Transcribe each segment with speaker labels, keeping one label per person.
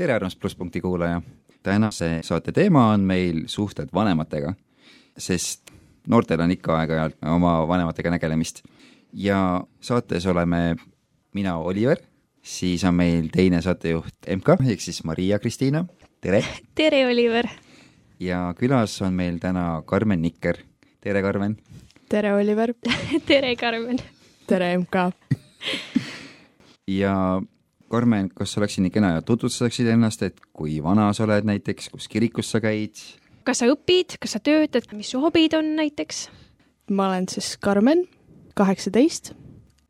Speaker 1: tere, armas plusspunkti kuulaja! tänase saate teema on meil suhted vanematega, sest noortel on ikka aeg-ajalt oma vanematega nägelemist. ja saates oleme mina, Oliver, siis on meil teine saatejuht MK ehk siis Maria-Kristiina, tere!
Speaker 2: tere, Oliver!
Speaker 1: ja külas on meil täna Karmen Nikker, tere, Karmen!
Speaker 3: tere, Oliver!
Speaker 2: tere, Karmen!
Speaker 3: tere, MK!
Speaker 1: ja Karmen, kas sa oleksid nii kena ja tutvustaksid ennast, et kui vana sa oled näiteks, kus kirikus sa käid?
Speaker 2: kas sa õpid, kas sa töötad, mis su hobid on näiteks?
Speaker 3: ma olen siis Karmen, kaheksateist.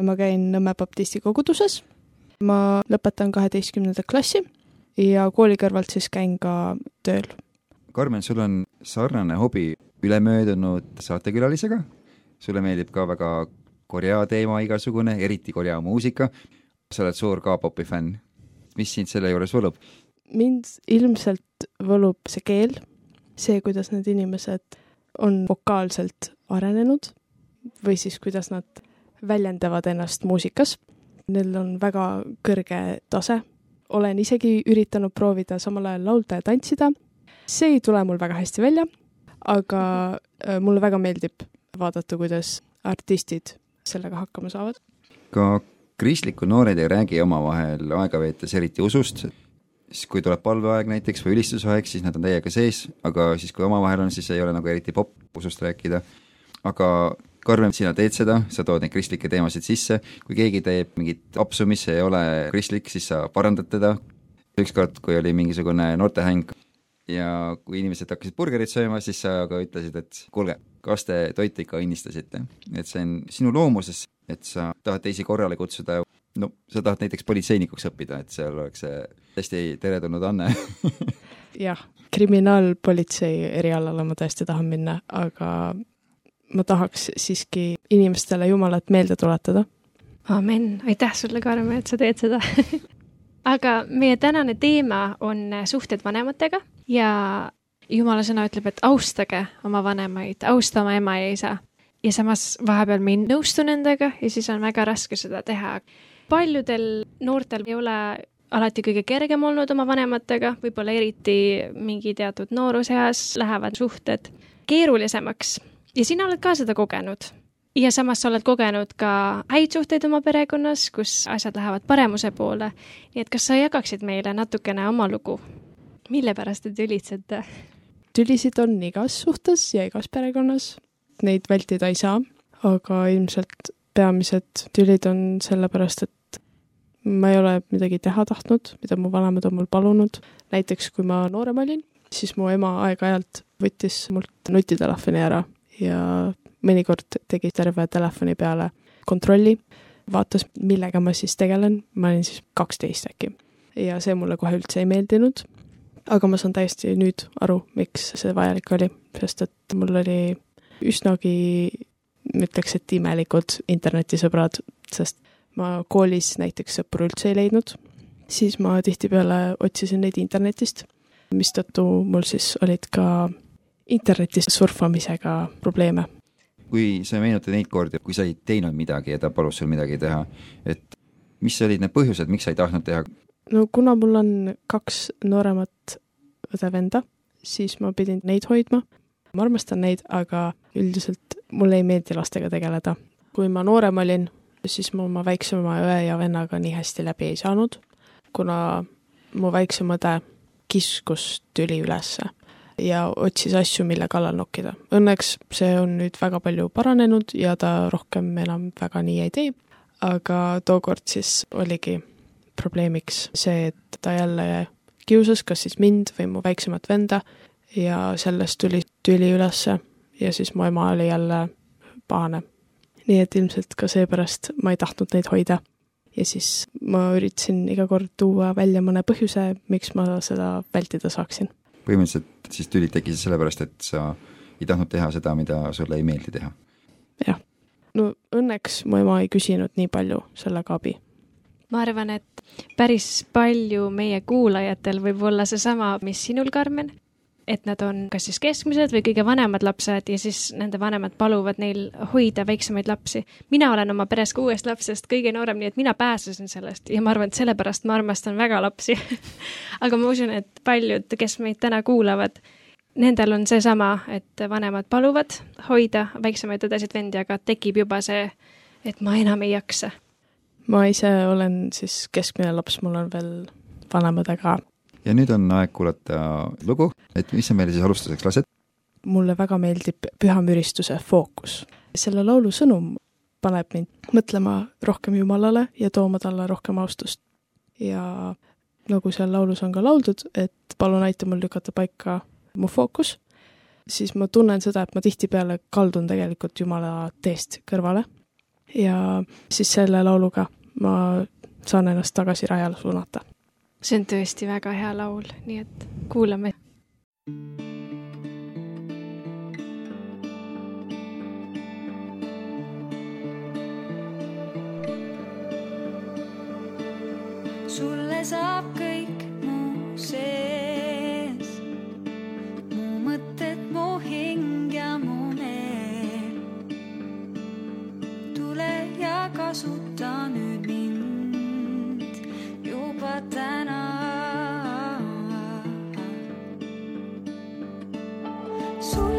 Speaker 3: ma käin Nõmme baptisti koguduses. ma lõpetan kaheteistkümnenda klassi ja kooli kõrvalt siis käin ka tööl.
Speaker 1: Karmen, sul on sarnane hobi ülemöödunud saatekülalisega. sulle meeldib ka väga Korea teema igasugune, eriti Korea muusika sa oled suur K-popi fänn. mis sind selle juures võlub?
Speaker 3: mind ilmselt võlub see keel, see, kuidas need inimesed on vokaalselt arenenud või siis kuidas nad väljendavad ennast muusikas. Neil on väga kõrge tase. olen isegi üritanud proovida samal ajal laulda ja tantsida. see ei tule mul väga hästi välja, aga äh, mulle väga meeldib vaadata, kuidas artistid sellega hakkama saavad.
Speaker 1: ka kristlikud noored ei räägi omavahel aega veetes eriti usust, siis kui tuleb palveaeg näiteks või ülistusaeg, siis nad on täiega sees, aga siis, kui omavahel on, siis ei ole nagu eriti popp usust rääkida. aga Karmen, sina teed seda, sa tood neid kristlikke teemasid sisse, kui keegi teeb mingit apsu, mis ei ole kristlik, siis sa parandad teda. ükskord, kui oli mingisugune noortehäng ja kui inimesed hakkasid burgerit sööma, siis sa ka ütlesid, et kuulge, kas te toitu ikka õnnistasite, et see on sinu loomuses et sa tahad teisi korrale kutsuda, no sa tahad näiteks politseinikuks õppida, et seal oleks see hästi teretulnud anne.
Speaker 3: Jah, kriminaalpolitsei erialale ma tõesti tahan minna, aga ma tahaks siiski inimestele Jumalat meelde tuletada.
Speaker 2: amin, aitäh sulle, Karmen, et sa teed seda. Aga meie tänane teema on suhted vanematega ja jumala sõna ütleb, et austage oma vanemaid, austa oma ema ja isa ja samas vahepeal ma ei nõustu nendega ja siis on väga raske seda teha. paljudel noortel ei ole alati kõige kergem olnud oma vanematega, võib-olla eriti mingi teatud nooruseas lähevad suhted keerulisemaks ja sina oled ka seda kogenud. ja samas sa oled kogenud ka häid suhteid oma perekonnas, kus asjad lähevad paremuse poole. nii et kas sa jagaksid meile natukene oma lugu? mille pärast te tülitsete?
Speaker 3: tülisid on igas suhtes ja igas perekonnas neid vältida ei saa, aga ilmselt peamised tülid on sellepärast, et ma ei ole midagi teha tahtnud, mida mu vanemad on mul palunud. näiteks kui ma noorem olin, siis mu ema aeg-ajalt võttis mult nutitelefoni ära ja mõnikord tegi terve telefoni peale kontrolli, vaatas, millega ma siis tegelen, ma olin siis kaksteist äkki. ja see mulle kohe üldse ei meeldinud. aga ma saan täiesti nüüd aru, miks see vajalik oli, sest et mul oli üsnagi, ütleks, et imelikud internetisõbrad, sest ma koolis näiteks sõpru üldse ei leidnud, siis ma tihtipeale otsisin neid internetist, mistõttu mul siis olid ka internetis surfamisega probleeme.
Speaker 1: kui sa meenutad neid kordi, kui sa ei teinud midagi ja ta palus sul midagi teha, et mis olid need põhjused, miks sa ei tahtnud teha?
Speaker 3: no kuna mul on kaks nooremat õde-venda, siis ma pidin neid hoidma ma armastan neid, aga üldiselt mulle ei meeldi lastega tegeleda. kui ma noorem olin, siis ma oma väiksema õe ja vennaga nii hästi läbi ei saanud, kuna mu väiksem õde kiskus tüli ülesse ja otsis asju, mille kallal nokkida. Õnneks see on nüüd väga palju paranenud ja ta rohkem enam väga nii ei tee, aga tookord siis oligi probleemiks see, et ta jälle kiusas kas siis mind või mu väiksemat venda ja sellest tuli tüli ülesse ja siis mu ema oli jälle pahane. nii et ilmselt ka seepärast ma ei tahtnud neid hoida. ja siis ma üritasin iga kord tuua välja mõne põhjuse, miks ma seda vältida saaksin.
Speaker 1: põhimõtteliselt siis tülid tekkisid sellepärast, et sa ei tahtnud teha seda, mida sulle ei meeldi teha?
Speaker 3: jah. no õnneks mu ema ei küsinud nii palju sellega abi
Speaker 2: ma arvan, et päris palju meie kuulajatel võib olla seesama, mis sinul, Karmen, et nad on kas siis keskmised või kõige vanemad lapsed ja siis nende vanemad paluvad neil hoida väiksemaid lapsi. mina olen oma peres kuuest lapsest kõige noorem, nii et mina pääsesin sellest ja ma arvan, et sellepärast ma armastan väga lapsi aga ma usun, et paljud, kes meid täna kuulavad, nendel on seesama, et vanemad paluvad hoida väiksemaid õdesid-vendi, aga tekib juba see, et ma enam ei jaksa.
Speaker 3: ma ise olen siis keskmine laps, mul on veel vanemad ka
Speaker 1: ja nüüd on aeg kuulata lugu, et mis sa meile siis alustuseks lased?
Speaker 3: mulle väga meeldib Püha Müristuse Fookus. selle laulu sõnum paneb mind mõtlema rohkem Jumalale ja tooma talle rohkem austust. ja nagu seal laulus on ka lauldud, et palun aita mul lükata paika mu fookus, siis ma tunnen seda, et ma tihtipeale kaldun tegelikult Jumala teest kõrvale. ja siis selle lauluga ma saan ennast tagasi rajale suunata
Speaker 2: see on tõesti väga hea laul, nii et kuulame.
Speaker 4: sulle saab kõik mu sees, mu mõtted, mu hing ja mu meel. tule ja kasuta nüüd sulle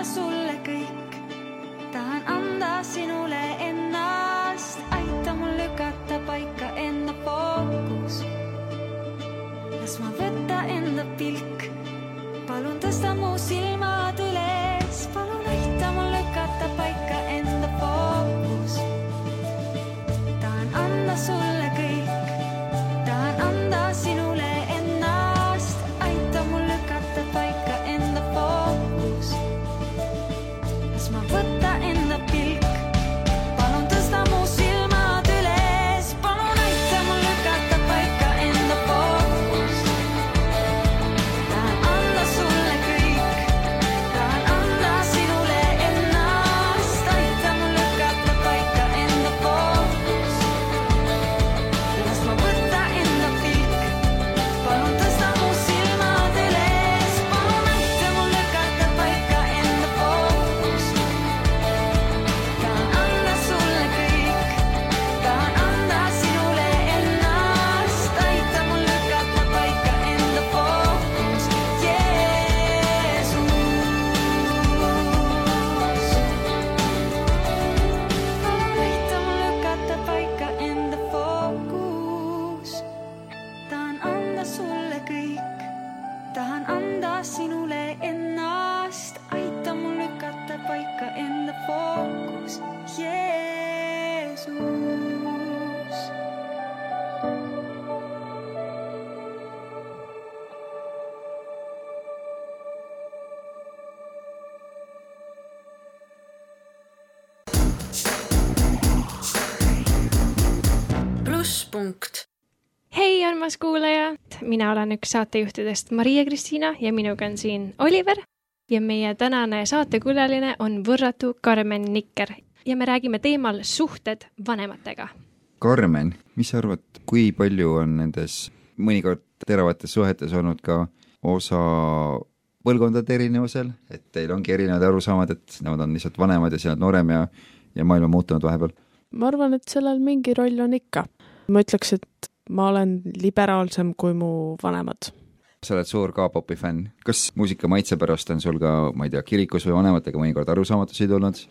Speaker 4: anda sulle kõik, tahan anda sinule ennast, aita mul lükata paika enda fookus. las ma võta enda pilk, palun tõsta mu silmad
Speaker 2: mina olen üks saatejuhtidest Maria-Kristiina ja minuga on siin Oliver ja meie tänane saatekülaline on võrratu Karmen Nikker ja me räägime teemal suhted vanematega.
Speaker 1: Karmen, mis sa arvad, kui palju on nendes mõnikord teravates suhetes olnud ka osa põlvkondade erinevusel, et teil ongi erinevad arusaamad, et nemad on lihtsalt vanemad ja sina oled noorem ja, ja maailm on muutunud vahepeal?
Speaker 3: ma arvan, et sellel mingi roll on ikka. ma ütleks, et ma olen liberaalsem kui mu vanemad.
Speaker 1: sa oled suur K-popi fänn, kas muusika maitse pärast on sul ka, ma ei tea, kirikus või vanematega mõnikord arusaamatusi tulnud?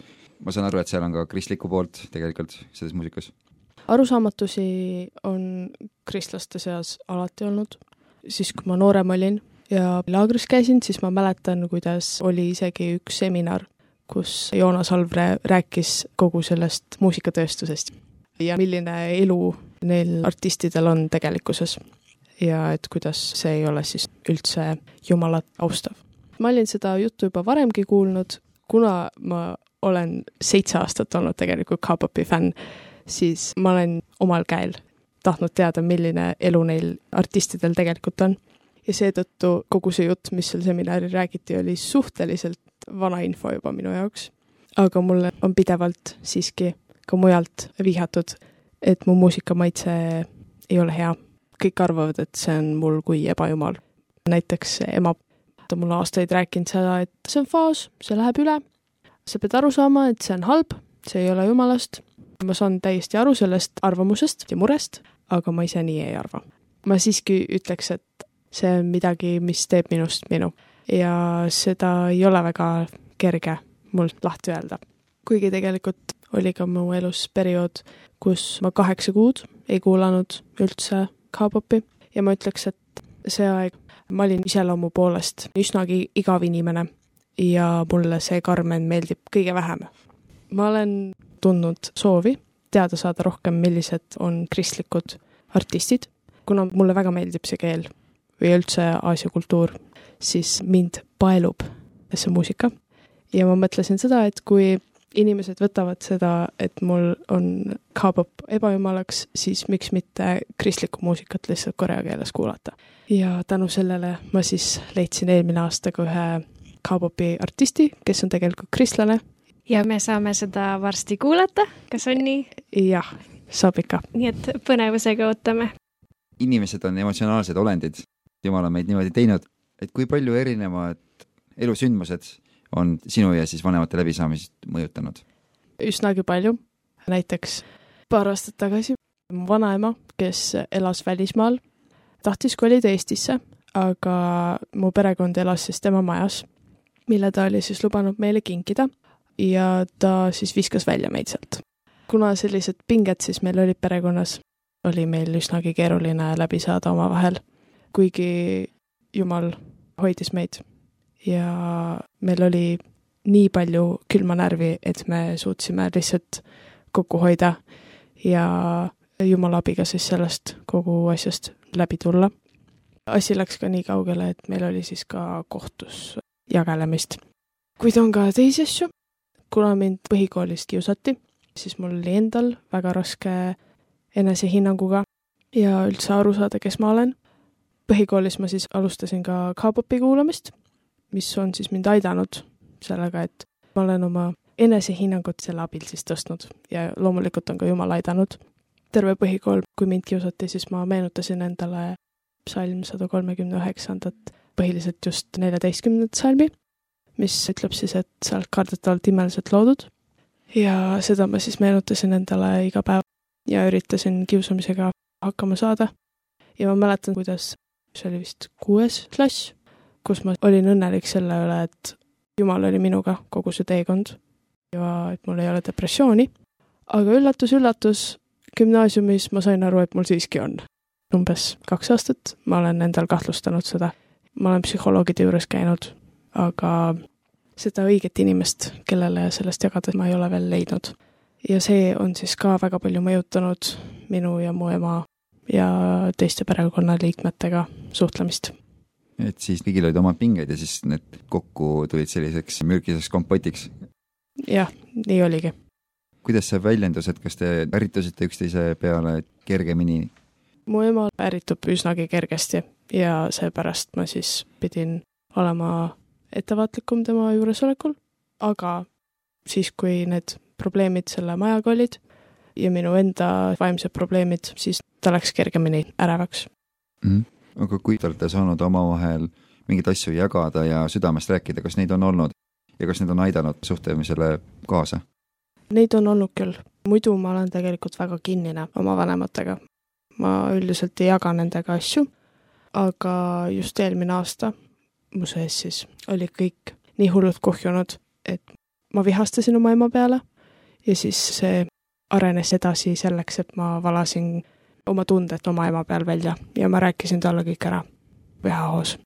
Speaker 1: ma saan aru, et seal on ka kristlikku poolt tegelikult selles muusikas.
Speaker 3: arusaamatusi on kristlaste seas alati olnud. siis, kui ma noorem olin ja laagris käisin, siis ma mäletan, kuidas oli isegi üks seminar, kus Joonas Alvre rääkis kogu sellest muusikatööstusest ja milline elu neil artistidel on tegelikkuses. ja et kuidas see ei ole siis üldse Jumalat austav. ma olin seda juttu juba varemgi kuulnud, kuna ma olen seitse aastat olnud tegelikult K-popi fänn, siis ma olen omal käel tahtnud teada, milline elu neil artistidel tegelikult on. ja seetõttu kogu see jutt, mis seal seminaril räägiti, oli suhteliselt vana info juba minu jaoks. aga mulle on pidevalt siiski ka mujalt vihjatud, et mu muusikamaitse ei ole hea. kõik arvavad, et see on mul kui ebajumal. näiteks ema on mulle aastaid rääkinud seda, et see on faas, see läheb üle. sa pead aru saama, et see on halb, see ei ole jumalast. ma saan täiesti aru sellest arvamusest ja murest, aga ma ise nii ei arva. ma siiski ütleks, et see on midagi, mis teeb minust minu ja seda ei ole väga kerge mul lahti öelda. kuigi tegelikult oli ka mu elus periood, kus ma kaheksa kuud ei kuulanud üldse K-popi. Ja ma ütleks, et see aeg ma olin iseloomu poolest üsnagi igav inimene ja mulle see Karmen meeldib kõige vähem. ma olen tundnud soovi teada saada rohkem, millised on kristlikud artistid, kuna mulle väga meeldib see keel või üldse Aasia kultuur, siis mind paelub see muusika. Ja ma mõtlesin seda, et kui inimesed võtavad seda, et mul on K-pop ebajumalaks, siis miks mitte kristlikku muusikat lihtsalt korea keeles kuulata. ja tänu sellele ma siis leidsin eelmine aasta ka ühe K-popi artisti, kes on tegelikult kristlane.
Speaker 2: ja me saame seda varsti kuulata, kas on nii?
Speaker 3: jah, saab ikka.
Speaker 2: nii et põnevusega ootame.
Speaker 1: inimesed on emotsionaalsed olendid, jumal on meid niimoodi teinud, et kui palju erinevad elusündmused on sinu ja siis vanemate läbisaamist mõjutanud?
Speaker 3: üsnagi palju. näiteks paar aastat tagasi mu vanaema, kes elas välismaal, tahtis kolida Eestisse, aga mu perekond elas siis tema majas, mille ta oli siis lubanud meile kinkida ja ta siis viskas välja meid sealt. kuna sellised pinged siis meil olid perekonnas, oli meil üsnagi keeruline läbi saada omavahel, kuigi Jumal hoidis meid ja meil oli nii palju külma närvi, et me suutsime lihtsalt kokku hoida ja Jumala abiga siis sellest kogu asjast läbi tulla. asi läks ka nii kaugele, et meil oli siis ka kohtus jagelemist. kuid on ka teisi asju. kuna mind põhikoolis kiusati, siis mul oli endal väga raske enesehinnanguga ja üldse aru saada, kes ma olen. põhikoolis ma siis alustasin ka K-popi kuulamist, mis on siis mind aidanud sellega, et ma olen oma enesehinnangut selle abil siis tõstnud ja loomulikult on ka Jumal aidanud. terve põhikool, kui mind kiusati, siis ma meenutasin endale psalm sada kolmekümne üheksandat, põhiliselt just neljateistkümnendat salmi, mis ütleb siis, et sa oled kardetavalt imeliselt loodud. ja seda ma siis meenutasin endale iga päev ja üritasin kiusamisega hakkama saada. ja ma mäletan, kuidas see oli vist kuues klass, kus ma olin õnnelik selle üle, et Jumal oli minuga kogu see teekond ja et mul ei ole depressiooni. aga üllatus-üllatus, gümnaasiumis ma sain aru, et mul siiski on. umbes kaks aastat, ma olen endal kahtlustanud seda. ma olen psühholoogide juures käinud, aga seda õiget inimest, kellele sellest jagada, ma ei ole veel leidnud. ja see on siis ka väga palju mõjutanud minu ja mu ema ja teiste perekonnaliikmetega suhtlemist.
Speaker 1: Et siis kõigil olid omad pinged ja siis need kokku tulid selliseks mürgiseks kompotiks.
Speaker 3: jah, nii oligi.
Speaker 1: kuidas see väljendus, et kas te ärritusite üksteise peale kergemini?
Speaker 3: mu ema ärritub üsnagi kergesti ja seepärast ma siis pidin olema ettevaatlikum tema juuresolekul, aga siis, kui need probleemid selle majaga olid ja minu enda vaimsed probleemid, siis ta läks kergemini ärevaks
Speaker 1: mm. -hmm. Aga kui te olete saanud omavahel mingeid asju jagada ja südamest rääkida, kas neid on olnud ja kas need on aidanud suhtlemisele kaasa?
Speaker 3: Neid on olnud küll, muidu ma olen tegelikult väga kinnine oma vanematega. ma üldiselt ei jaga nendega asju, aga just eelmine aasta mu sees siis oli kõik nii hullult kuhjunud, et ma vihastasin oma ema peale ja siis see arenes edasi selleks, et ma valasin oma tunded oma ema peal välja ja ma rääkisin talle kõik ära WHO-s,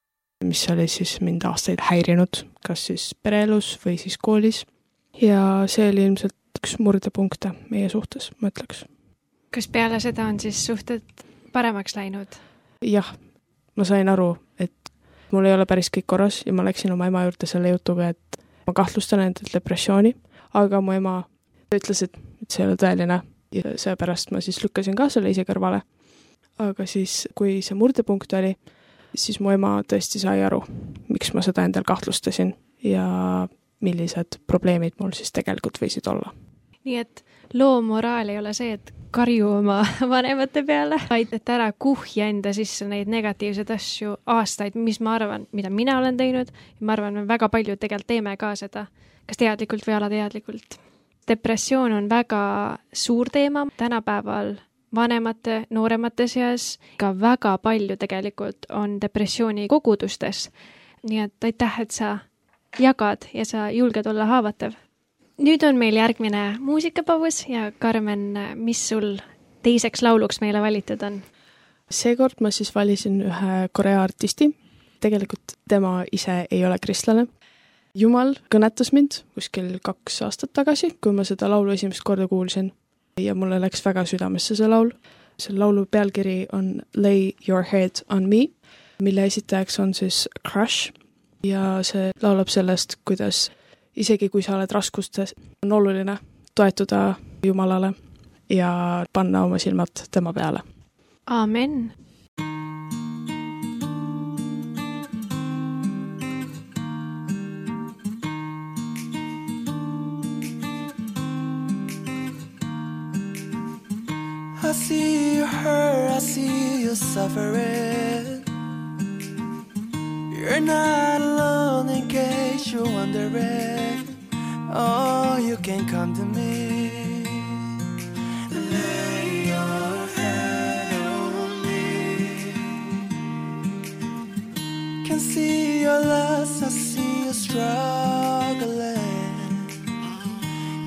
Speaker 3: mis oli siis mind aastaid häirinud, kas siis pereelus või siis koolis. ja see oli ilmselt üks murdepunkte meie suhtes, ma ütleks.
Speaker 2: kas peale seda on siis suhted paremaks läinud?
Speaker 3: jah, ma sain aru, et mul ei ole päris kõik korras ja ma läksin oma ema juurde selle jutuga, et ma kahtlustan endalt depressiooni, aga mu ema ütles, et, et see ei ole tõeline ja seepärast ma siis lükkasin ka selle ise kõrvale. aga siis, kui see murdepunkt oli, siis mu ema tõesti sai aru, miks ma seda endal kahtlustasin ja millised probleemid mul siis tegelikult võisid olla.
Speaker 2: nii et loo moraal ei ole see, et karju oma vanemate peale, vaid et ära kuhja enda sisse neid negatiivseid asju aastaid, mis ma arvan, mida mina olen teinud ja ma arvan, me väga paljud tegelikult teeme ka seda, kas teadlikult või alateadlikult depressioon on väga suur teema tänapäeval vanemate, nooremate seas, ka väga palju tegelikult on depressiooni kogudustes. nii et aitäh, et sa jagad ja sa julged olla haavatav. nüüd on meil järgmine muusikapaus ja Karmen, mis sul teiseks lauluks meile valitud on?
Speaker 3: seekord ma siis valisin ühe Korea artisti. tegelikult tema ise ei ole kristlane, jumal kõnetas mind kuskil kaks aastat tagasi, kui ma seda laulu esimest korda kuulsin ja mulle läks väga südamesse see laul. selle laulu pealkiri on Lay your head on me, mille esitajaks on siis Crush ja see laulab sellest, kuidas isegi kui sa oled raskustes, on oluline toetuda Jumalale ja panna oma silmad tema peale.
Speaker 2: amen
Speaker 5: see you suffering. You're not alone in case you're wondering. Oh, you can come to me. Lay your head on me. Can see your loss, I see you struggling.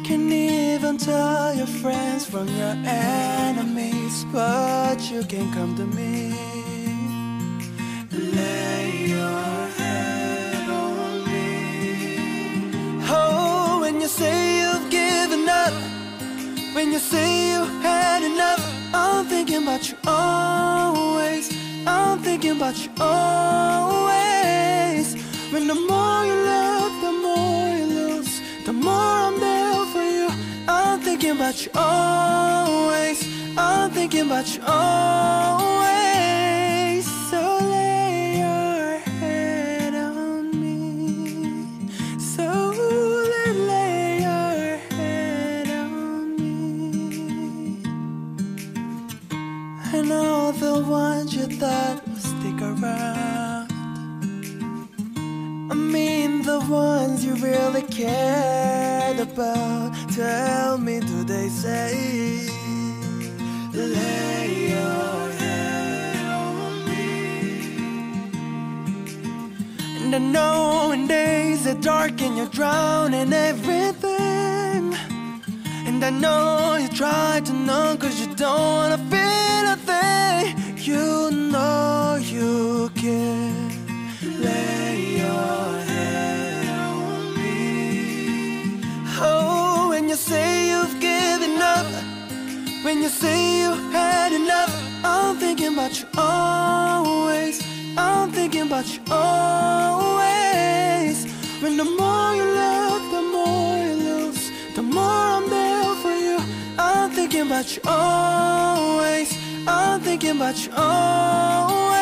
Speaker 5: Can even tell your friends from your enemies, but you can come to me. Lay your head on me. Oh, when you say you've given up, when you say you had enough, I'm thinking about you always. I'm thinking about you always. When the more you love, the more you lose, the more I'm there for you. I'm thinking about you always. I'm thinking about you always. So lay your head on me. So lay your head on me. And all the ones you thought would stick around. I mean the ones you really cared about. Tell me, do they say, And I know when days are dark and you're drowning everything. And I know you try to numb cause you don't wanna you say you had enough, I'm thinking about you always. I'm thinking about you always. When the more you love, the more you lose. The more I'm there for you. I'm thinking about you always. I'm thinking about you always.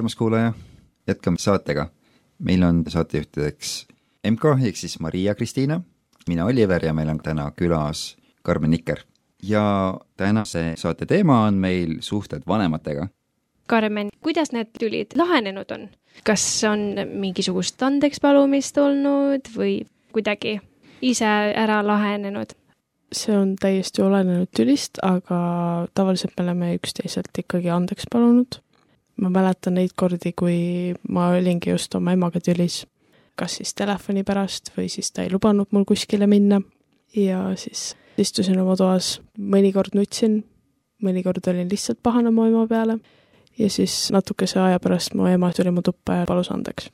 Speaker 1: Armas kuulaja, jätkame saatega. meil on saatejuhtideks MK ehk siis Maria-Kristiina, mina Oliver ja meil on täna külas Karmen Nikker. ja tänase saate teema on meil suhted vanematega.
Speaker 2: Karmen, kuidas need tülid lahenenud on? kas on mingisugust andekspalumist olnud või kuidagi ise ära lahenenud?
Speaker 3: see on täiesti olenenud tülist, aga tavaliselt me oleme üksteiselt ikkagi andeks palunud. Ma mäletan neid kordi, kui ma olingi just oma emaga tülis, kas siis telefoni pärast või siis ta ei lubanud mul kuskile minna ja siis istusin oma toas, mõnikord nutsin, mõnikord olin lihtsalt pahane oma ema peale ja siis natukese aja pärast mu ema tuli mu tuppa ja palus andeks.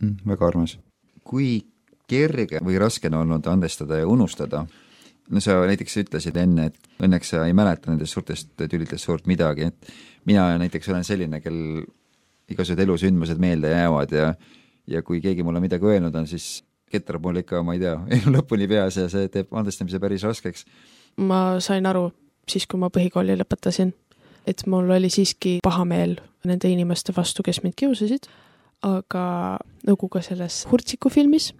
Speaker 1: Mm, väga armas. kui kerge või raske on olnud andestada ja unustada? no sa näiteks ütlesid enne, et õnneks sa ei mäleta nendest suurtest tülidest suurt midagi, et mina näiteks olen selline, kel igasugused elusündmused meelde jäävad ja ja kui keegi mulle midagi öelnud on, siis ketrab mul ikka, ma ei tea, elu lõpuni peas ja see teeb andestamise päris raskeks.
Speaker 3: ma sain aru siis, kui ma põhikooli lõpetasin, et mul oli siiski pahameel nende inimeste vastu, kes mind kiusasid, aga nagu ka selles Hurtsiku filmis,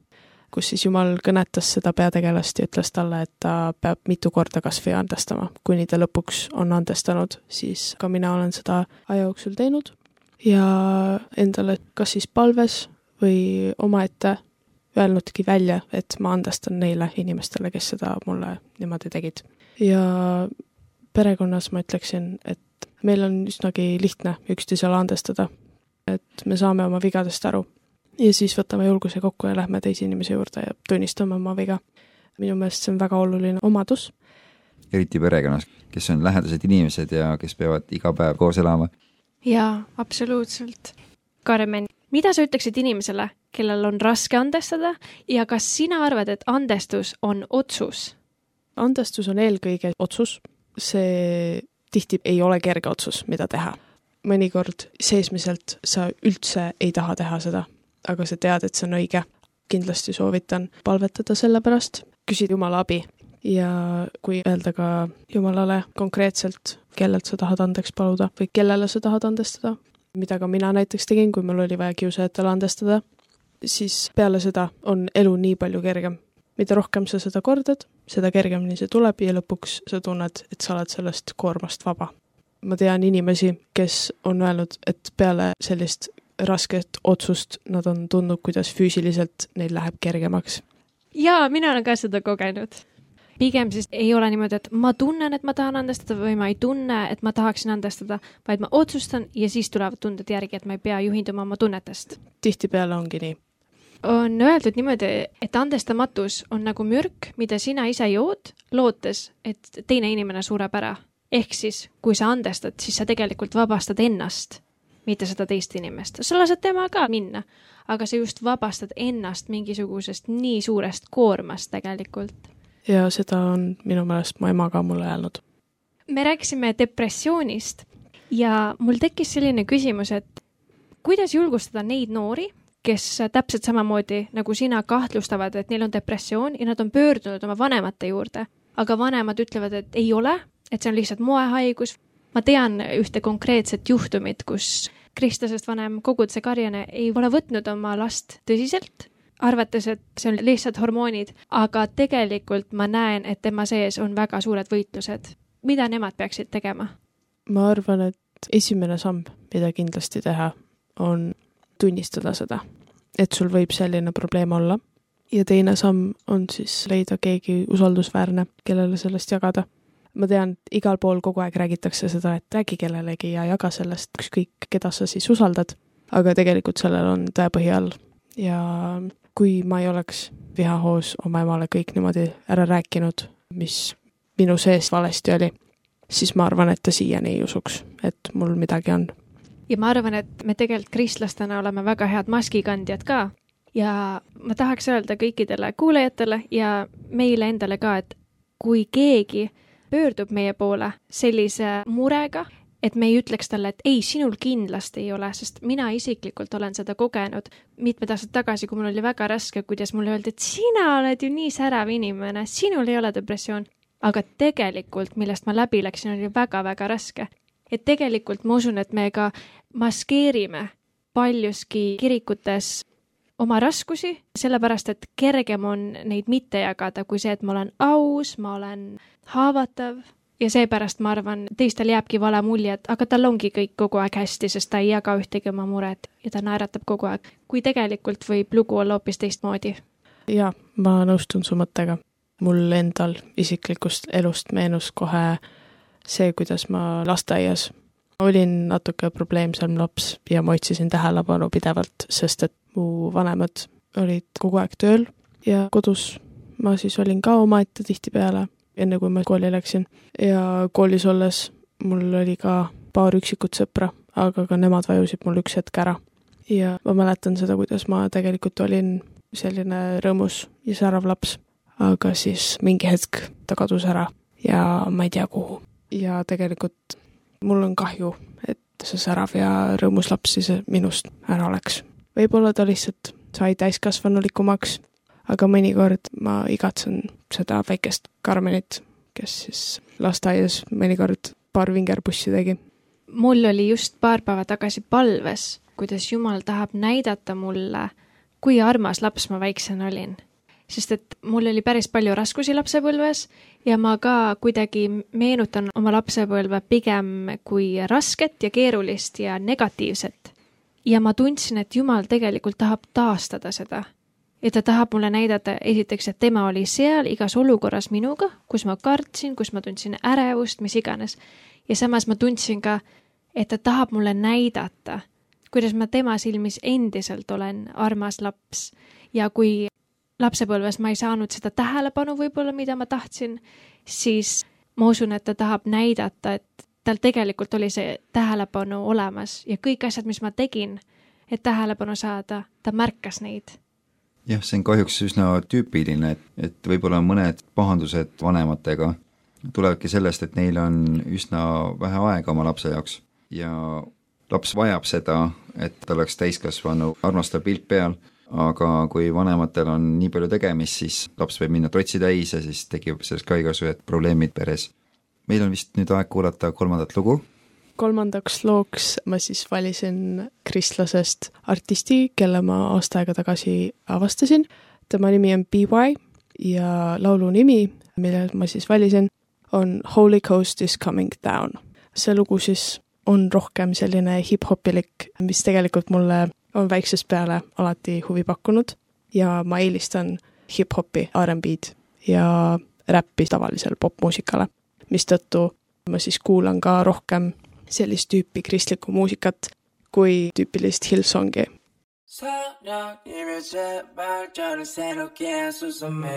Speaker 3: kus siis Jumal kõnetas seda peategelast ja ütles talle, et ta peab mitu korda kas või andestama, kuni ta lõpuks on andestanud, siis ka mina olen seda aja jooksul teinud ja endale kas siis palves või omaette öelnudki välja, et ma andestan neile inimestele, kes seda mulle niimoodi tegid. ja perekonnas ma ütleksin, et meil on üsnagi lihtne üksteisele andestada. et me saame oma vigadest aru ja siis võtame julguse kokku ja lähme teise inimese juurde ja tunnistame oma viga. minu meelest see on väga oluline omadus.
Speaker 1: eriti perekonnas, kes on lähedased inimesed ja kes peavad iga päev koos elama.
Speaker 2: jaa, absoluutselt. Karmen, mida sa ütleksid inimesele, kellel on raske andestada ja kas sina arvad, et andestus on otsus?
Speaker 3: andestus on eelkõige otsus, see tihti ei ole kerge otsus, mida teha. mõnikord seesmiselt sa üldse ei taha teha seda, aga sa tead, et see on õige. kindlasti soovitan palvetada selle pärast, küsid Jumala abi ja kui öelda ka Jumalale konkreetselt, kellelt sa tahad andeks paluda või kellele sa tahad andestada, mida ka mina näiteks tegin, kui mul oli vaja kiusajatele andestada, siis peale seda on elu nii palju kergem mida rohkem sa seda kordad, seda kergemini see tuleb ja lõpuks sa tunned, et sa oled sellest koormast vaba. ma tean inimesi, kes on öelnud, et peale sellist rasket otsust nad on tundnud, kuidas füüsiliselt neil läheb kergemaks.
Speaker 2: jaa, mina olen ka seda kogenud. pigem siis ei ole niimoodi, et ma tunnen, et ma tahan andestada või ma ei tunne, et ma tahaksin andestada, vaid ma otsustan ja siis tulevad tunded järgi, et ma ei pea juhinduma oma tunnetest.
Speaker 3: tihtipeale ongi nii.
Speaker 2: on öeldud niimoodi, et andestamatus on nagu mürk, mida sina ise jood, lootes, et teine inimene sureb ära. ehk siis, kui sa andestad, siis sa tegelikult vabastad ennast, mitte seda teist inimest. sa lased tema ka minna, aga sa just vabastad ennast mingisugusest nii suurest koormast tegelikult.
Speaker 3: ja seda on minu meelest mu ema ka mulle öelnud.
Speaker 2: me rääkisime depressioonist ja mul tekkis selline küsimus, et kuidas julgustada neid noori, kes täpselt samamoodi nagu sina kahtlustavad, et neil on depressioon ja nad on pöördunud oma vanemate juurde, aga vanemad ütlevad, et ei ole, et see on lihtsalt moehaigus. Ma tean ühte konkreetset juhtumit, kus kristlasest vanem koguduse karjane ei ole võtnud oma last tõsiselt, arvates, et see on lihtsalt hormoonid, aga tegelikult ma näen, et tema sees on väga suured võitlused. mida nemad peaksid tegema?
Speaker 3: ma arvan, et esimene samm, mida kindlasti teha, on tunnistada seda, et sul võib selline probleem olla. ja teine samm on siis leida keegi usaldusväärne, kellele sellest jagada. Ma tean, igal pool kogu aeg räägitakse seda, et räägi kellelegi ja jaga sellest, ükskõik keda sa siis usaldad, aga tegelikult sellel on tõepõhi all. Ja kui ma ei oleks vihahoos oma emale kõik niimoodi ära rääkinud, mis minu sees valesti oli, siis ma arvan, et ta siiani ei usuks, et mul midagi on.
Speaker 2: ja ma arvan, et me tegelikult kristlastena oleme väga head maskikandjad ka. Ja ma tahaks öelda kõikidele kuulajatele ja meile endale ka, et kui keegi pöördub meie poole sellise murega, et me ei ütleks talle, et ei, sinul kindlasti ei ole, sest mina isiklikult olen seda kogenud mitmed aastad tagasi, kui mul oli väga raske, kuidas mulle öeldi, et sina oled ju nii särav inimene, sinul ei ole depressioon. aga tegelikult, millest ma läbi läksin, oli väga-väga raske. et tegelikult ma usun, et me ka maskeerime paljuski kirikutes oma raskusi, sellepärast et kergem on neid mitte jagada, kui see, et ma olen aus, ma olen haavatav ja seepärast ma arvan, teistel jääbki vale mulje, et aga tal ongi kõik kogu aeg hästi, sest ta ei jaga ühtegi oma muret ja ta naeratab kogu aeg, kui tegelikult võib lugu olla hoopis teistmoodi.
Speaker 3: jaa, ma nõustun su mõttega. mul endal isiklikust elust meenus kohe see, kuidas ma lasteaias olin natuke probleemsem laps ja ma otsisin tähelepanu pidevalt, sest et mu vanemad olid kogu aeg tööl ja kodus ma siis olin ka omaette tihtipeale enne kui ma kooli läksin. ja koolis olles mul oli ka paar üksikut sõpra, aga ka nemad vajusid mul üks hetk ära. ja ma mäletan seda, kuidas ma tegelikult olin selline rõõmus ja särav laps, aga siis mingi hetk ta kadus ära ja ma ei tea, kuhu. ja tegelikult mul on kahju, et see särav ja rõõmus laps siis minust ära läks. võib-olla ta lihtsalt sai täiskasvanulikumaks aga mõnikord ma igatsen seda väikest Karmenit, kes siis lasteaias mõnikord paar vingerpussi tegi.
Speaker 2: mul oli just paar päeva tagasi palves, kuidas Jumal tahab näidata mulle, kui armas laps ma väiksena olin. sest et mul oli päris palju raskusi lapsepõlves ja ma ka kuidagi meenutan oma lapsepõlve pigem kui rasket ja keerulist ja negatiivset. ja ma tundsin, et Jumal tegelikult tahab taastada seda ja ta tahab mulle näidata esiteks, et tema oli seal igas olukorras minuga, kus ma kartsin, kus ma tundsin ärevust, mis iganes. ja samas ma tundsin ka, et ta tahab mulle näidata, kuidas ma tema silmis endiselt olen armas laps. Ja kui lapsepõlves ma ei saanud seda tähelepanu võib-olla, mida ma tahtsin, siis ma usun, et ta tahab näidata, et tal tegelikult oli see tähelepanu olemas. Ja kõik asjad, mis ma tegin, et tähelepanu saada, ta märkas neid
Speaker 1: jah, see on kahjuks üsna tüüpiline, et, et võib-olla mõned pahandused vanematega tulevadki sellest, et neil on üsna vähe aega oma lapse jaoks ja laps vajab seda, et tal oleks täiskasvanu armastav pilk peal, aga kui vanematel on nii palju tegemist, siis laps võib minna trotsi täis ja siis tekib sellest ka igasugused probleemid peres. meil on vist nüüd aeg kuulata kolmandat lugu
Speaker 3: kolmandaks looks ma siis valisin kristlasest artisti, kelle ma aasta aega tagasi avastasin. tema nimi on BY ja laulu nimi, mille ma siis valisin, on Holy Coast is coming down. see lugu siis on rohkem selline hip-hopilik, mis tegelikult mulle on väiksest peale alati huvi pakkunud ja ma eelistan hip-hopi, R'n'B-d ja räppi tavalisele popmuusikale, mistõttu ma siis kuulan ka rohkem sellist tüüpi kristlikku muusikat kui tüüpilist Hillsongi. 사랑 이며 제발 저를 새롭게 해주소매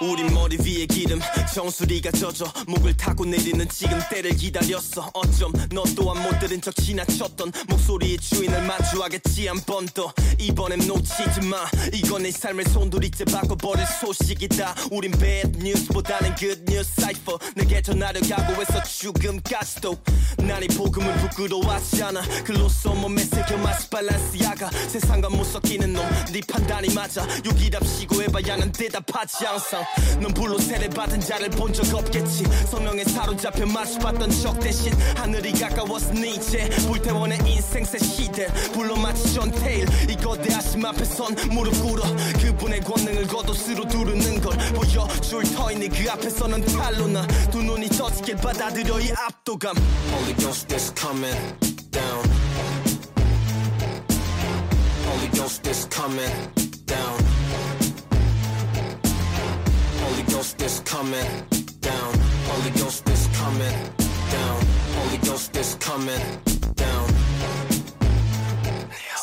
Speaker 5: 우리 머리 위에 기름. 정수리가 젖어 목을 타고 내리는 지금 때를 기다렸어. 어쩜 너 또한 못 들은 척 지나쳤던 목소리의 주인을 마주하겠지 한 번 더 이번엔 놓치지 마. 이건 내 삶을 손두리째 바꿔버릴 소식이다. 우린 bad news보다는 good news cipher. 내게 전하려고 하고 했어 지금까지도. 난 이 복음을 부끄러워하지 않아. 글로써 몸에 새겨 마치 발란스야가. 세상과 못 섞이는 놈네 판단이 맞아. 욕이랍시고 해봐야 는 대답하지 항상 넌 불로 세례받은 자를 본 적 없겠지. 성령에 사로잡혀 마주봤던 적 대신 하늘이 가까웠으니 이제 불태워 내 인생 새 시대. 불러 마치 존 테일 이거 대 하심 앞에 선 무릎 꿇어 그분의 권능을 겉옷으로 두르는 걸 보여줄 터이니 그 앞에서는 칼로 나두 눈이 떠지길 받아들여 이 압도감 Holy Ghost is coming down Holy Ghost is coming down Holy Ghost is coming down Holy Ghost is coming down Holy Ghost is coming down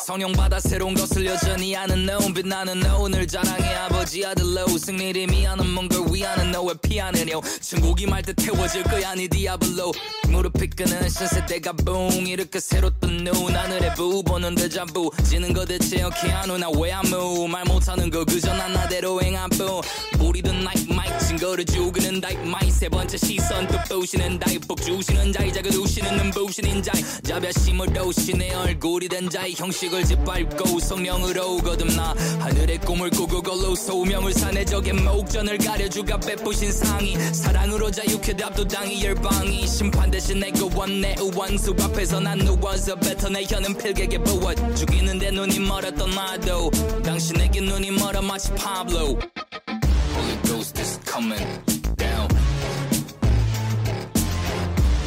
Speaker 6: 성령 받아 새로운 것을 여전히 아는 너 빛나는 너 오늘 자랑의 아버지 아들 로 승리를 미하는 뭔걸 위하는 너왜 피하느냐 천국이 말듯 태워질 거야 네 디아블로. 무릎이 끄는 신세대가 붕 이렇게 새로 뜬눈 하늘에 부 보는 데자부. 지는 거 대체 어케 안오 나왜 아무? 말 못하는 거 그저 난 나대로 행한 뿐 우리든 나이트 마이크 증거를 죽이는 다이 마이. 세 번째 시선 또 부시는 다이 복 주시는 자이 작은 우시는 눈 부시는 자이. 자비하심을 도시 내 얼굴이 된 자이. 형식을 짓밟고 성령으로 거듭나. 하늘의 꿈을 꾸고 걸로 소명을 사내 적의 목전을 가려주가 베푸신 상이. 사랑으로 자유케 답도당이 열방이. 심판 대신 내가 원내 우원수 앞에서 난 누워서 뱉어 내 혀는 필객에 부어 죽이는데 눈이 멀었던 나도. 당신에게 눈이 멀어 마치 파블로 Holy Ghost is coming down.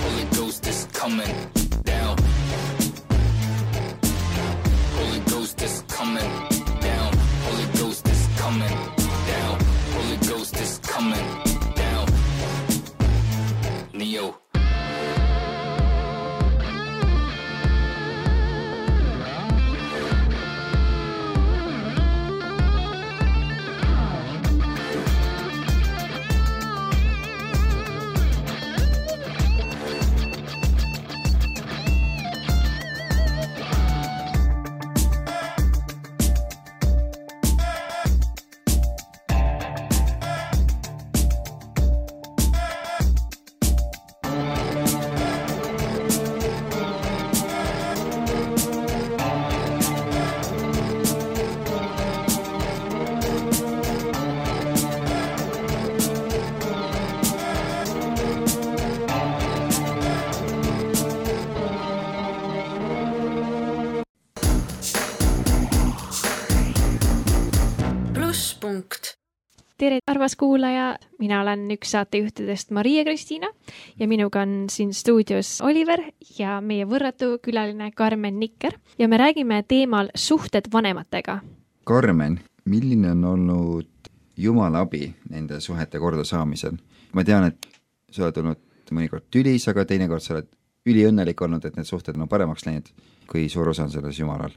Speaker 6: Holy Ghost is coming Ghost is coming down. Holy Ghost is coming down. Holy Ghost is coming
Speaker 2: armas kuulaja, mina olen üks saatejuhtidest Maria-Kristiina ja minuga on siin stuudios Oliver ja meie võrratu külaline Karmen Nikker ja me räägime teemal suhted vanematega.
Speaker 1: Karmen, milline on olnud Jumala abi nende suhete kordasaamisel? ma tean, et sa oled olnud mõnikord tülis, aga teinekord sa oled üliõnnelik olnud, et need suhted on paremaks läinud. kui suur osa on selles Jumalal?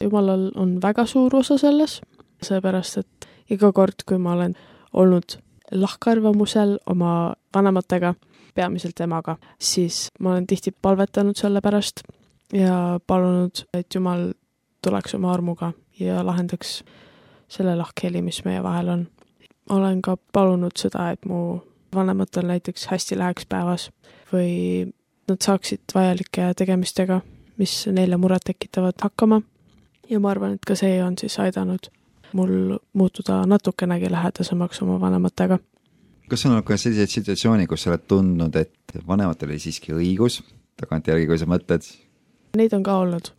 Speaker 3: jumalal on väga suur osa selles, seepärast et iga kord, kui ma olen olnud lahkarvamusel oma vanematega, peamiselt emaga, siis ma olen tihti palvetanud selle pärast ja palunud, et Jumal tuleks oma armuga ja lahendaks selle lahkheli, mis meie vahel on. olen ka palunud seda, et mu vanematel näiteks hästi läheks päevas või nad saaksid vajalike tegemistega, mis neile muret tekitavad, hakkama ja ma arvan, et ka see on siis aidanud mul muutuda natukenegi lähedasemaks oma vanematega.
Speaker 1: kas on olnud ka selliseid situatsioone, kus sa oled tundnud, et vanematel oli siiski õigus, tagantjärgi, kui sa mõtled,
Speaker 3: Neid on ka olnud.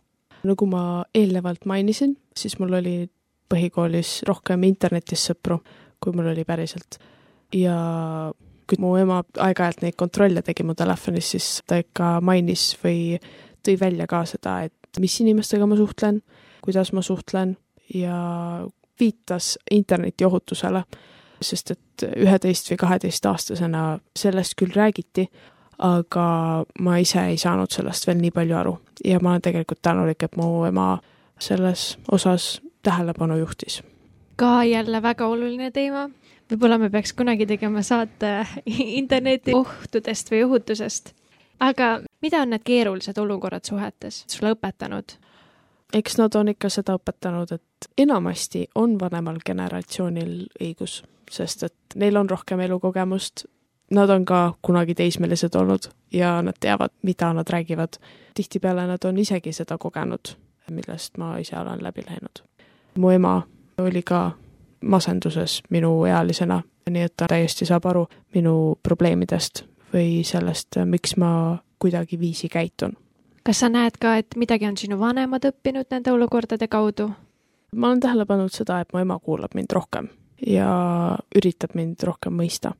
Speaker 3: nagu ma eelnevalt mainisin, siis mul oli põhikoolis rohkem internetis sõpru, kui mul oli päriselt. ja kui mu ema aeg-ajalt neid kontrolle tegi mu telefonis, siis ta ikka mainis või tõi välja ka seda, et mis inimestega ma suhtlen, kuidas ma suhtlen ja viitas interneti ohutusele, sest et üheteist või kaheteistaastasena sellest küll räägiti, aga ma ise ei saanud sellest veel nii palju aru ja ma olen tegelikult tänulik, et mu ema selles osas tähelepanu juhtis.
Speaker 2: ka jälle väga oluline teema. võib-olla me peaks kunagi tegema saate interneti ohtudest või ohutusest. aga mida on need keerulised olukorrad suhetes sulle õpetanud?
Speaker 3: Eks nad on ikka seda õpetanud, et enamasti on vanemal generatsioonil õigus, sest et neil on rohkem elukogemust, nad on ka kunagi teismelised olnud ja nad teavad, mida nad räägivad. tihtipeale nad on isegi seda kogenud, millest ma ise olen läbi läinud. mu ema oli ka masenduses minuealisena nii et ta täiesti saab aru minu probleemidest või sellest, miks ma kuidagi viisi käitun.
Speaker 2: Kas sa näed ka, et midagi on sinu vanemad õppinud nende olukordade kaudu?
Speaker 3: ma olen tähele pannud seda, et mu ema kuulab mind rohkem ja üritab mind rohkem mõista.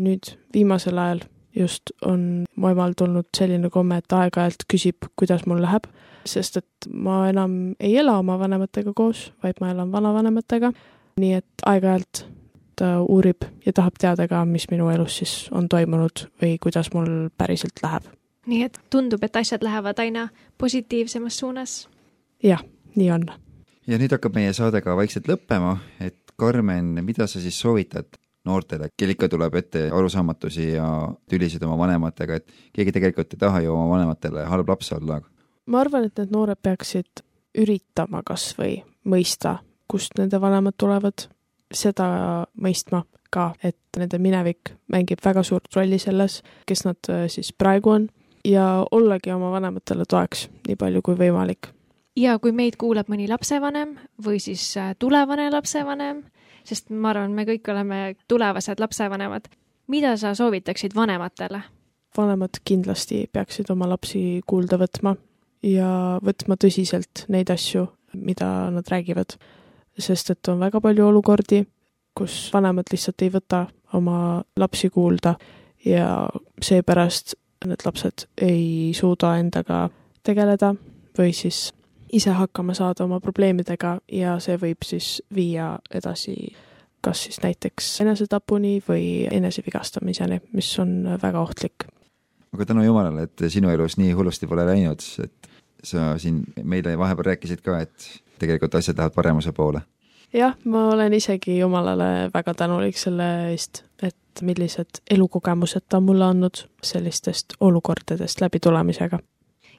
Speaker 3: nüüd viimasel ajal just on mu emal tulnud selline komme, et aeg-ajalt küsib, kuidas mul läheb, sest et ma enam ei ela oma vanematega koos, vaid ma elan vanavanematega, nii et aeg-ajalt ta uurib ja tahab teada ka, mis minu elus siis on toimunud või kuidas mul päriselt läheb.
Speaker 2: Nii et tundub, et asjad lähevad aina positiivsemas suunas?
Speaker 3: jah, nii on.
Speaker 1: ja nüüd hakkab meie saade ka vaikselt lõppema, et Karmen, mida sa siis soovitad noortele, kel ikka tuleb ette arusaamatusi ja tülisid oma vanematega, et keegi tegelikult ei taha ju oma vanematele halb laps olla.
Speaker 3: ma arvan, et need noored peaksid üritama kas või mõista, kust nende vanemad tulevad, seda mõistma ka, et nende minevik mängib väga suurt rolli selles, kes nad äh, siis praegu on ja ollagi oma vanematele toeks nii palju kui võimalik.
Speaker 2: ja kui meid kuulab mõni lapsevanem või siis äh, tulevane lapsevanem, sest ma arvan, me kõik oleme tulevased lapsevanemad. mida sa soovitaksid vanematele?
Speaker 3: vanemad kindlasti peaksid oma lapsi kuulda võtma ja võtma tõsiselt neid asju, mida nad räägivad. sest et on väga palju olukordi, kus vanemad lihtsalt ei võta oma lapsi kuulda ja seepärast need lapsed ei suuda endaga tegeleda või siis ise hakkama saada oma probleemidega ja see võib siis viia edasi kas siis näiteks enesetapuni või enesevigastamiseni, mis on väga ohtlik.
Speaker 1: aga tänu jumalale, et sinu elus nii hullusti pole läinud, et sa siin meile vahepeal rääkisid ka, et tegelikult asjad lähevad paremuse poole.
Speaker 3: jah, ma olen isegi Jumalale väga tänulik selle eest, et millised elukogemused ta on mulle andnud sellistest olukordadest läbitulemisega.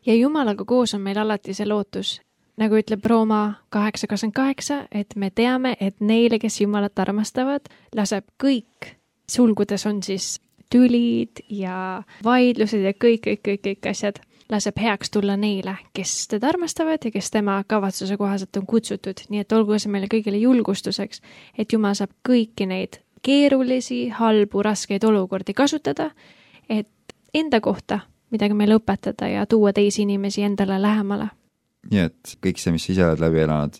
Speaker 2: Ja Jumalaga koos on meil alati see lootus, nagu ütleb Rooma kaheksa kakskümmend kaheksa, et me teame, et neile, kes Jumalat armastavad, laseb kõik, sulgudes on siis tülid ja vaidlused ja kõik, kõik, kõik, kõik asjad, laseb heaks tulla neile, kes teda armastavad ja kes tema kavatsuse kohaselt on kutsutud, nii et olgu see meile kõigile julgustuseks, et Jumal saab kõiki neid keerulisi, halbu, raskeid olukordi kasutada, et enda kohta midagi meile õpetada ja tuua teisi inimesi endale lähemale.
Speaker 1: nii et kõik see, mis sa ise oled läbi elanud,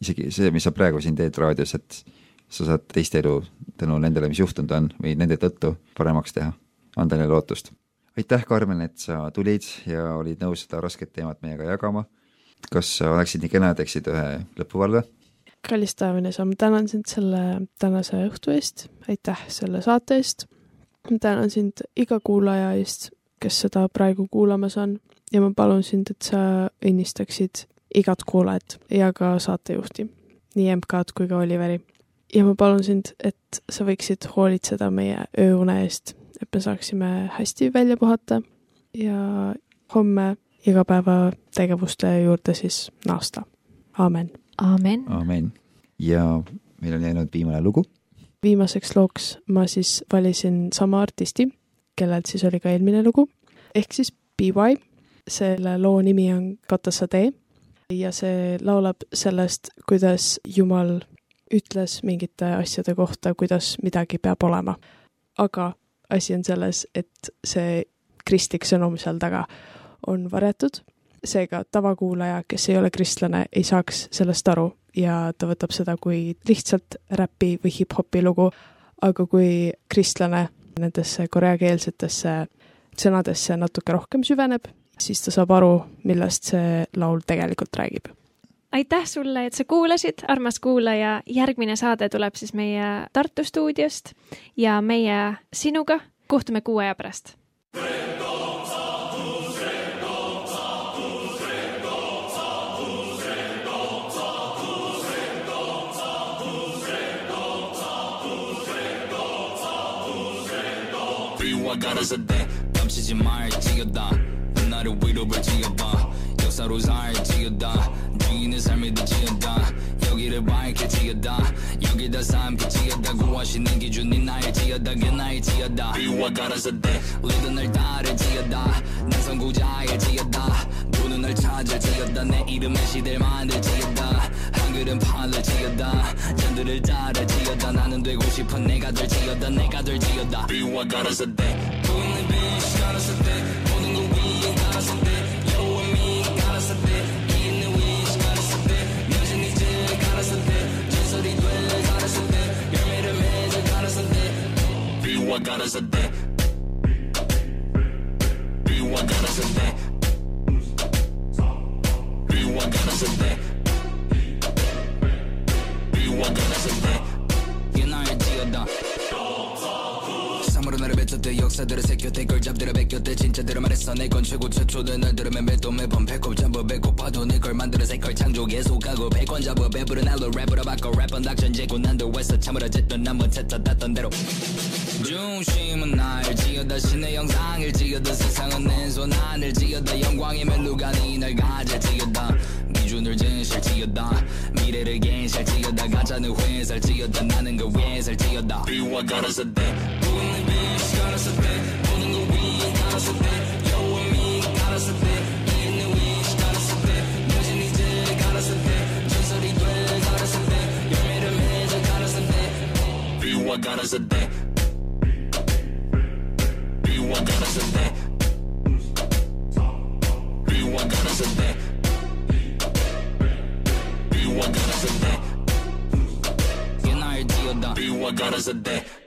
Speaker 1: isegi see, mis sa praegu siin teed raadios, et sa saad teiste elu tänu nendele, mis juhtunud on või nende tõttu paremaks teha, anda neile lootust. aitäh, Karmen, et sa tulid ja olid nõus seda rasket teemat meiega jagama. kas sa oleksid nii kena teeksid ühe lõpuvalve?
Speaker 3: Kallis taevane isa, ma tänan sind selle tänase õhtu eest, aitäh selle saate eest. ma tänan sind iga kuulaja eest kes seda praegu kuulamas on ja ma palun sind, et sa õnnistaksid igat kuulajat ja ka saatejuhti, nii MK-d kui ka Oliveri. ja ma palun sind, et sa võiksid hoolitseda meie ööune eest, et me saaksime hästi välja puhata ja homme igapäevategevuste juurde siis naasta. aamen.
Speaker 2: Aamen.
Speaker 1: aamen. ja meil on jäänud viimane lugu.
Speaker 3: viimaseks looks ma siis valisin sama artisti kellelt siis oli ka eelmine lugu, ehk siis BY. selle loo nimi on Katassa tee ja see laulab sellest, kuidas Jumal ütles mingite asjade kohta, kuidas midagi peab olema. aga asi on selles, et see kristlik sõnum seal taga on varjatud, seega tavakuulaja, kes ei ole kristlane, ei saaks sellest aru ja ta võtab seda kui lihtsalt räpi või hip-hopi lugu, aga kui kristlane nendesse koreakeelsetesse sõnadesse natuke rohkem süveneb, siis ta saab aru, millest see laul tegelikult räägib.
Speaker 2: aitäh sulle, et sa kuulasid, armas kuulaja, järgmine saade tuleb siis meie Tartu stuudiost ja meie sinuga kohtume kuu aja pärast.
Speaker 6: 비와 가라사대. 깜치지 말지어다. 나를 위로 불지어봐. 역사로 살지어다. 주인의 삶이 되지어다. 여기를 밝힐지어다. 여기다 삼킬지어다. 구하시는 기준이 나일지어다. 게 나일지어다. 비와 가라사대. 리더 날 따를지어다. 난 선구자일지어다. 누는 날 찾을지어다. 내 이름의 시대를 만들지어다 정글은 판을 지었다 잔들을 따르지어다 나는 되고 싶은 내가 될 지어다 내가 될 지어다 비와 가라서 돼 보는 빛이 가라서 돼 보는 거 위에 가라서 돼 You and me 가라서 돼 있는 위치 가라서 돼 뮤진 이제 가라서 돼 전설이 돼 가라서 돼 열매를 맺어 가라서 돼 비와 가라서 돼 비와 가라서 돼 역사들을 새겼대 걸 잡들어 베꼈대. 진짜들을 말했어 내 건 최고 최초들 날 들으면 매도 매번 배꼽 잡아 배고파도 내걸 만들어 새걸 창조 계속하고 백원 잡아 배부른 날로 랩으로 바꿔 랩은 닥션 제고 난도 했어. 참으로 짓던 난 못했다 땄던 대로. 중심은 날 지어다 신의 영상을 지어다. 세상은 내손 안을 지어다. 영광의 멜로가 니날 가질 지어다. 기준을 진실 지어다. 미래를 괜실 지어다. 가짜는 회살 지어다. 나는 그 회살 지어다. 비와 가라서 돼 Be a day. is one a day. Bir one ganas a day. One a day. One a day.